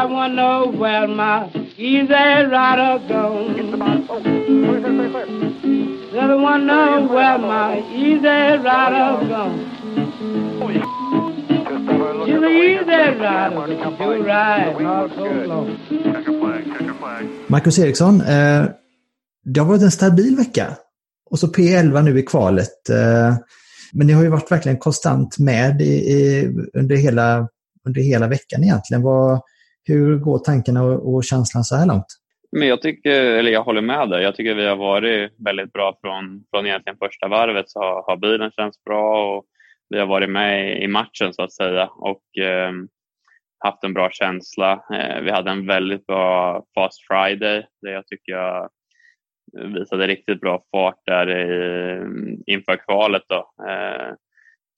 I know where my easy rider gone. Said I know where my easy rider gone. She's an easy rider, do ride not so long. Marcus Eriksson, eh, det har varit en stabil vecka. Och så P11 nu i kvalet. Eh, men ni har ju varit verkligen konstant med i, i, under, hela, under hela veckan egentligen. Vad, hur går tankarna och, och känslan så här långt? Men jag, tycker, eller jag håller med dig. Jag tycker vi har varit väldigt bra från, från egentligen första varvet. Så har, har bilen känts bra och vi har varit med i matchen så att säga och eh, haft en bra känsla. Eh, vi hade en väldigt bra Fast Friday där jag tycker jag visade riktigt bra fart där i, inför kvalet. Då. Eh,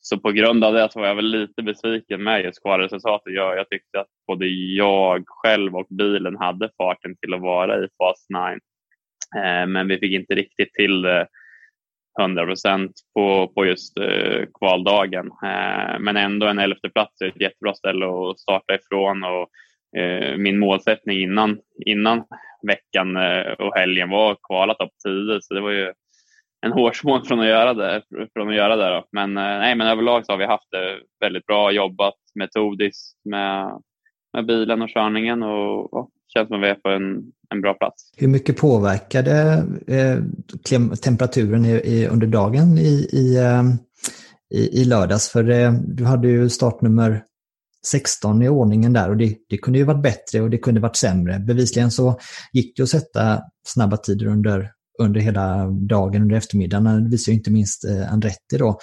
så på grund av det så var jag väl lite besviken med just kvalresultatet. Jag, jag tyckte att både jag själv och bilen hade farten till att vara i Fast 9. Eh, men vi fick inte riktigt till det 100 procent på, på just eh, kvaldagen. Eh, men ändå en elfte plats är ett jättebra ställe att starta ifrån. Och, eh, min målsättning innan, innan veckan eh, och helgen var att kvala topp 10, så det var ju en hårsmån från att göra det. Från att göra det då. Men, eh, nej, men överlag så har vi haft det väldigt bra, jobbat metodiskt med, med bilen och körningen och, och känns som att vi är på en, en bra plats. Hur mycket påverkade eh, temperaturen i, i, under dagen i, i, eh, i, i lördags? För eh, du hade ju startnummer 16 i ordningen där och det, det kunde ju varit bättre och det kunde varit sämre. Bevisligen så gick det att sätta snabba tider under, under hela dagen, under eftermiddagen. Det visar ju inte minst eh, Andretti då.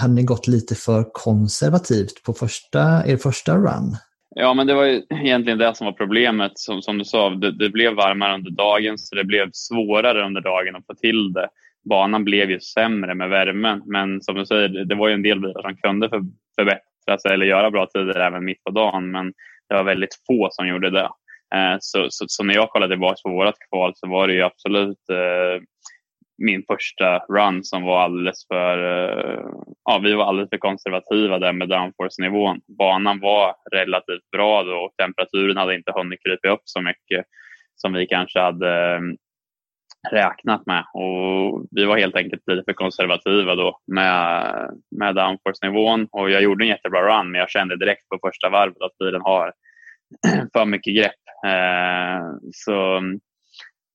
Hade ni gått lite för konservativt på första, er första run? Ja, men det var ju egentligen det som var problemet. Som, som du sa, det, det, blev varmare under dagen så det blev svårare under dagen att få till det. Banan blev ju sämre med värmen, men som du säger, det var ju en del bilar som kunde för, förbättra sig eller göra bra tider även mitt på dagen, men det var väldigt få som gjorde det. Eh, så, så, så, när jag kollade tillbaka på vårt kval så var det ju absolut eh, min första run som var alldeles för... Eh, ja, vi var alldeles för konservativa där med downforce-nivån. Banan var relativt bra då och temperaturen hade inte hunnit krypa upp så mycket som vi kanske hade eh, räknat med. Och vi var helt enkelt lite för konservativa då med, med downforce-nivån. Och jag gjorde en jättebra run, men jag kände direkt på första varvet att bilen har för mycket grepp. Eh, så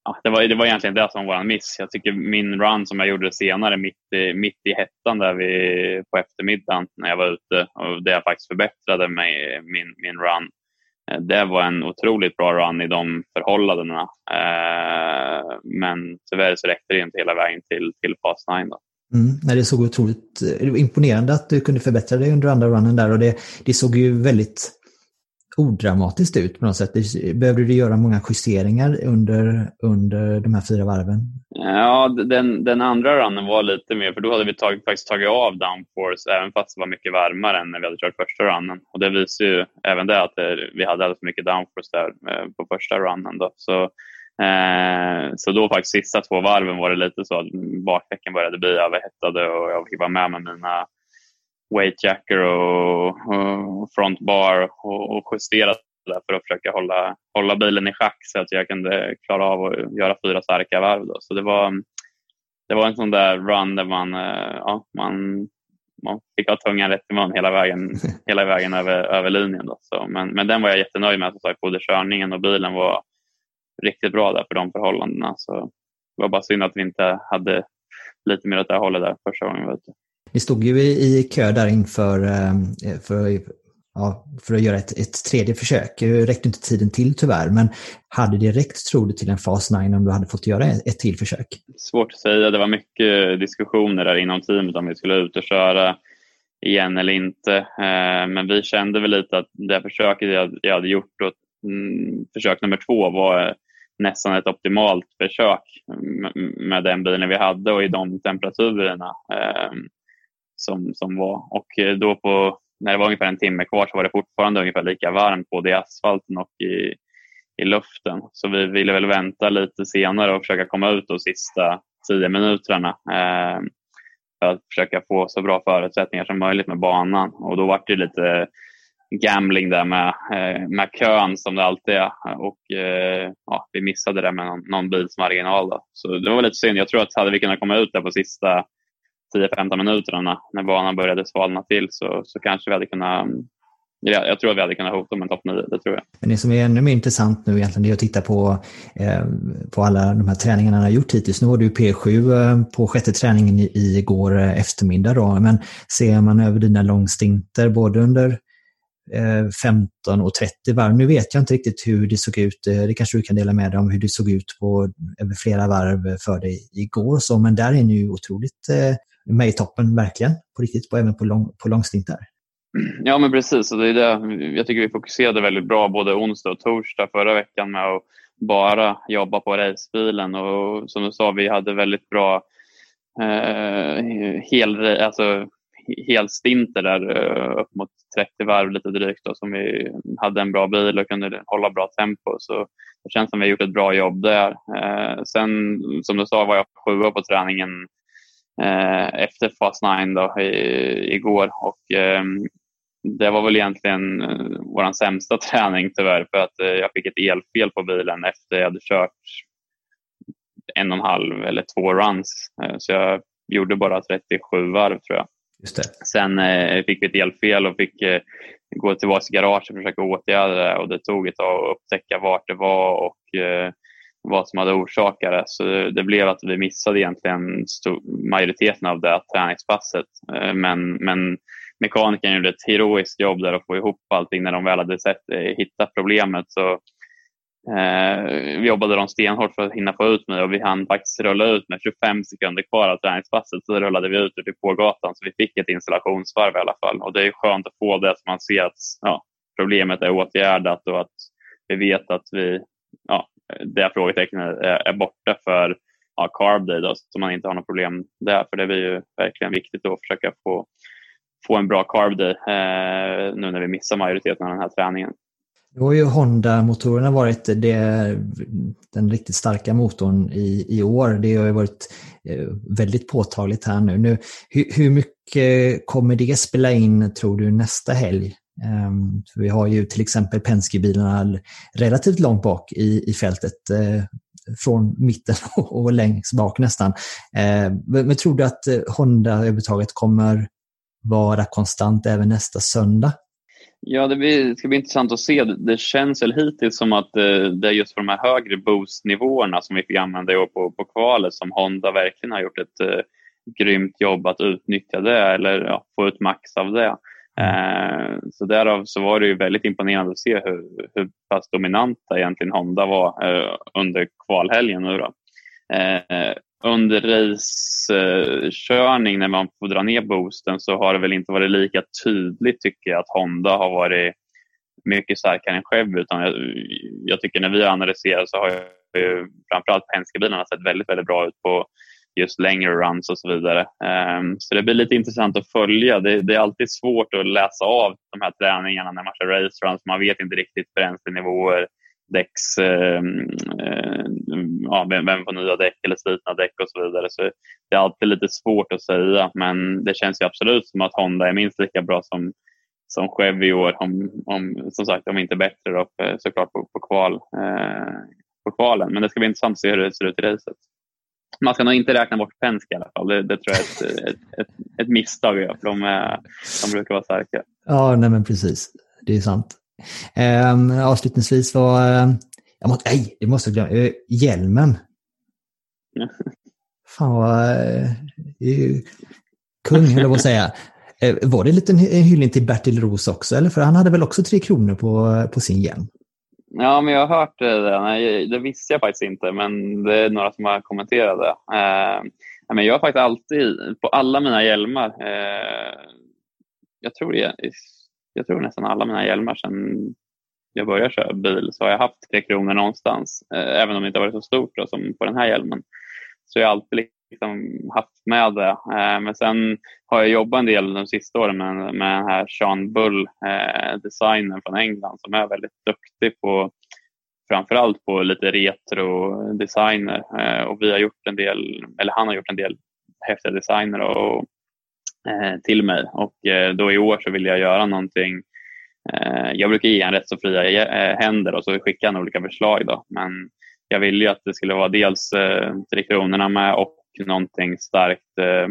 ja, det, var, det var egentligen det som var en miss. Jag tycker min run som jag gjorde senare, mitt i, mitt i hettan där vi, på eftermiddagen när jag var ute och det jag faktiskt förbättrade mig, min, min run, eh, det var en otroligt bra run i de förhållandena. Eh, men tyvärr så räckte det inte hela vägen till, till fas 9. Då. Mm, det såg otroligt det var imponerande att du kunde förbättra dig under andra runnen där och det, det såg ju väldigt odramatiskt ut på något sätt. Behövde du göra många justeringar under, under de här fyra varven? Ja, den, den andra runnen var lite mer, för då hade vi tagit, faktiskt tagit av downforce även fast det var mycket varmare än när vi hade kört första runnen. Och det visar ju även det att det, vi hade alldeles för mycket downforce där eh, på första runnen. Då. Så, eh, så då faktiskt sista två varven var det lite så att bakdäcken började bli överhettade och jag fick vara med med mina weightjacker och, och front bar och, och justera där för att försöka hålla, hålla bilen i schack så att jag kunde klara av att göra fyra starka varv. Då. Så det var, det var en sån där run där man, eh, ja, man, man fick ha tungan rätt i mun hela vägen, hela vägen över, över linjen. Då. Så, men, men den var jag jättenöjd med, både körningen och bilen var riktigt bra där för de förhållandena. Så det var bara synd att vi inte hade lite mer åt det hållet där första gången vi var ute. Vi stod ju i, i kö där inför eh, för, ja, för att göra ett, ett tredje försök. Det räckte inte tiden till tyvärr, men hade det räckt tror du till en fas 9 om du hade fått göra ett, ett till försök? Svårt att säga. Det var mycket diskussioner där inom teamet om vi skulle ut och köra igen eller inte. Eh, men vi kände väl lite att det försöket jag hade gjort, och mm, försök nummer två, var nästan ett optimalt försök med den bilen vi hade och i de temperaturerna som, som var. Och eh, då på, när det var ungefär en timme kvar så var det fortfarande ungefär lika varmt både i asfalten och i, i luften. Så vi ville väl vänta lite senare och försöka komma ut de sista tio minuterna. Eh, för att försöka få så bra förutsättningar som möjligt med banan. Och då var det lite gambling där med, eh, med kön som det alltid är. Och eh, ja, vi missade det med någon, någon bils marginal. Då. Så det var lite synd. Jag tror att hade vi kunnat komma ut där på sista 10-15 minuterna när banan började svalna till så, så kanske vi hade kunnat mm, jag tror att vi hade kunnat hota om en topp 9, det tror jag. Men det som är ännu mer intressant nu egentligen det är att titta på, eh, på alla de här träningarna ni har gjort hittills. Nu var du P7 eh, på sjätte träningen i, igår eh, eftermiddag då, men ser man över dina långstinter både under eh, 15 och 30 varv. Nu vet jag inte riktigt hur det såg ut. Det kanske du kan dela med dig om hur det såg ut på över flera varv för dig igår så, men där är ni ju otroligt med i toppen verkligen, på riktigt, även på, lång, på långstintar. Ja, men precis. Och det är det. Jag tycker vi fokuserade väldigt bra både onsdag och torsdag förra veckan med att bara jobba på racebilen. Och som du sa, vi hade väldigt bra eh, hel, alltså, helstinter där eh, upp mot 30 varv lite drygt då, som vi hade en bra bil och kunde hålla bra tempo. Så det känns som vi har gjort ett bra jobb där. Eh, sen som du sa var jag sjua på träningen efter fas 9 då, i, igår och eh, det var väl egentligen eh, vår sämsta träning tyvärr för att eh, jag fick ett elfel på bilen efter jag hade kört en och en halv eller två runs. Eh, så jag gjorde bara 37 varv tror jag. Sen eh, fick vi ett elfel och fick eh, gå tillbaka till garaget och försöka åtgärda det och det tog ett tag att upptäcka vart det var och eh, vad som hade orsakat det. Så det blev att vi missade egentligen majoriteten av det träningspasset. Eh, men, men mekanikern gjorde ett heroiskt jobb där att få ihop allting när de väl hade sett, eh, hittat problemet. Så, eh, vi jobbade de stenhårt för att hinna få ut mig och vi hann faktiskt rulla ut med 25 sekunder kvar av träningspasset. Så rullade vi ut ur depågatan så vi fick ett installationsvarv i alla fall. Och det är skönt att få det så man ser att ja, problemet är åtgärdat och att vi vet att vi, ja, det frågetecknet är, borta för ja, carb day då, så man inte har något problem där. För det blir ju verkligen viktigt att försöka få få en bra carb day eh, nu när vi missar majoriteten av den här träningen. Då har ju Honda-motorerna varit det, den riktigt starka motorn i, i år. Det har ju varit eh, väldigt påtagligt här nu. nu hur, hur mycket kommer det spela in, tror du, nästa helg? Um, vi har ju till exempel Penske-bilarna relativt långt bak i, i fältet. Uh, från mitten och längst bak nästan. Uh, men, tror du att eh, Honda överhuvudtaget kommer vara konstant även nästa söndag? Ja, det, blir, det ska bli intressant att se. Det känns väl hittills som att eh, det är just på de här högre boostnivåerna som vi fick använda i år på, på kvalet som Honda verkligen har gjort ett eh, grymt jobb att utnyttja det eller ja, få ut max av det. Eh, så därav så var det ju väldigt imponerande att se hur, hur pass dominanta egentligen Honda var eh, under kvalhelgen. Nu då. Eh, under racekörning när man får dra ner boosten så har det väl inte varit lika tydligt tycker jag att Honda har varit mycket starkare än Chevy. Utan jag, jag tycker när vi har analyserat så har ju framförallt Penske-bilarna sett väldigt, väldigt bra ut på just längre runs och så vidare. Um, så det blir lite intressant att följa. Det, det, är alltid svårt att läsa av de här träningarna när man kör race runs. Man vet inte riktigt bränslenivåer däcks, eh, eh, ja, vem, vem får nya däck eller slitna däck och så vidare. Så det är alltid lite svårt att säga, men det känns ju absolut som att Honda är minst lika bra som, som Chevy i år, om, om, som sagt, om inte bättre då, eh, såklart på, på, kval, eh, på kvalen. Men det ska bli intressant att se hur det ser ut i racet. Man ska nog inte räkna bort Penske i alla fall. Det, det tror jag är ett, ett, ett, ett misstag, för de, är, de brukar vara starka. Ja, nej men precis. Det är sant. Eh, avslutningsvis var, eh, jag måste, nej, det måste jag glömma, eh, hjälmen. Fan vad... Eh, kung, höll jag på att säga. Eh, var det en liten hyllning till Bertil Ros också? Eller? För han hade väl också tre kronor på, på sin hjälm? Ja, men jag har hört eh, det. Nej, det visste jag faktiskt inte, men det är några som har kommenterat det. Eh, men jag har faktiskt alltid, på alla mina hjälmar, eh, jag, tror jag, jag tror nästan alla mina hjälmar sedan jag började köra bil så har jag haft tre kronor någonstans. Eh, även om det inte har varit så stort då, som på den här hjälmen. Så jag har alltid liksom haft med det. Eh, men sen har jag jobbat en del de sista åren med, med den här Sean Bull, eh, designern från England som är väldigt duktig på framförallt på lite retro-designer. Eh, och vi har gjort en del, eller han har gjort en del häftiga designer och, eh, till mig. Och eh, då i år så vill jag göra någonting eh, jag brukar ge en rätt så fria eh, händer och så skickar han olika förslag. Då. Men jag ville ju att det skulle vara dels eh, Tre Kronorna med och någonting starkt eh,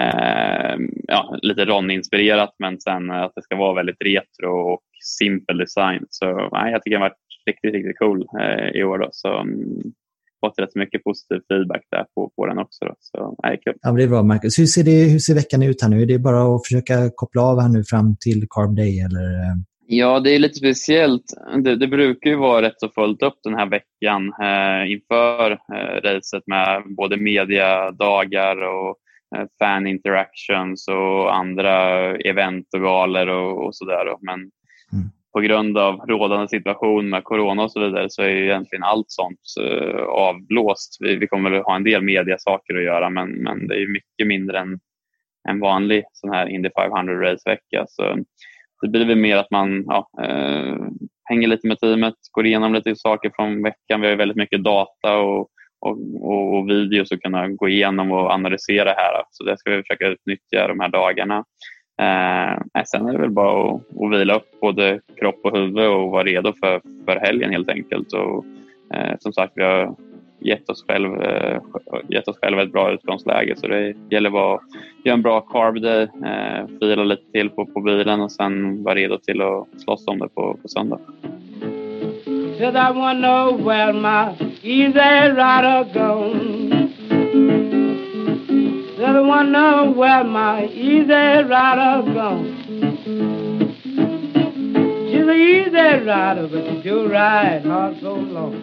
eh, ja, lite Ron-inspirerat men sen att det ska vara väldigt retro och simpel design. Så nej, jag tycker den har varit riktigt, riktigt cool eh, i år. Då. Så, mm, fått rätt mycket positiv feedback där på, på den också. Då. Så, nej, kul. Ja, det är bra, Marcus. Hur ser, det, hur ser veckan ut här nu? Är det bara att försöka koppla av här nu fram till Carb Day? Eller? Eh, Ja, det är lite speciellt. Det, det, brukar ju vara rätt så fullt upp den här veckan eh, inför eh, racet med både mediadagar och eh, fan interactions och andra event och galor och, och sådär. Men mm. på grund av rådande situation med corona och så vidare så är ju egentligen allt sånt eh, avblåst. Vi, vi kommer att ha en del mediasaker att göra men, men det är mycket mindre än en vanlig sån här Indy 500 racevecka. Så det blir väl mer att man ja, eh, hänger lite med teamet, går igenom lite saker från veckan. Vi har väldigt mycket data och, och, och, och videos att kunna gå igenom och analysera här. Så det ska vi försöka utnyttja de här dagarna. Eh, sen är det väl bara att, att vila upp både kropp och huvud och vara redo för, för helgen helt enkelt. Och, eh, som sagt, vi har gett oss, själv, eh, gett oss själva ett bra utgångsläge. Så det gäller bara att göra en bra carb day, eh, fila lite till på, på bilen och sen vara redo till att slåss om det på, på söndag. Should I wanna know where my easy rider gone Should I wanna know where my easy rider gone She's an easy rider but she do ride hard so long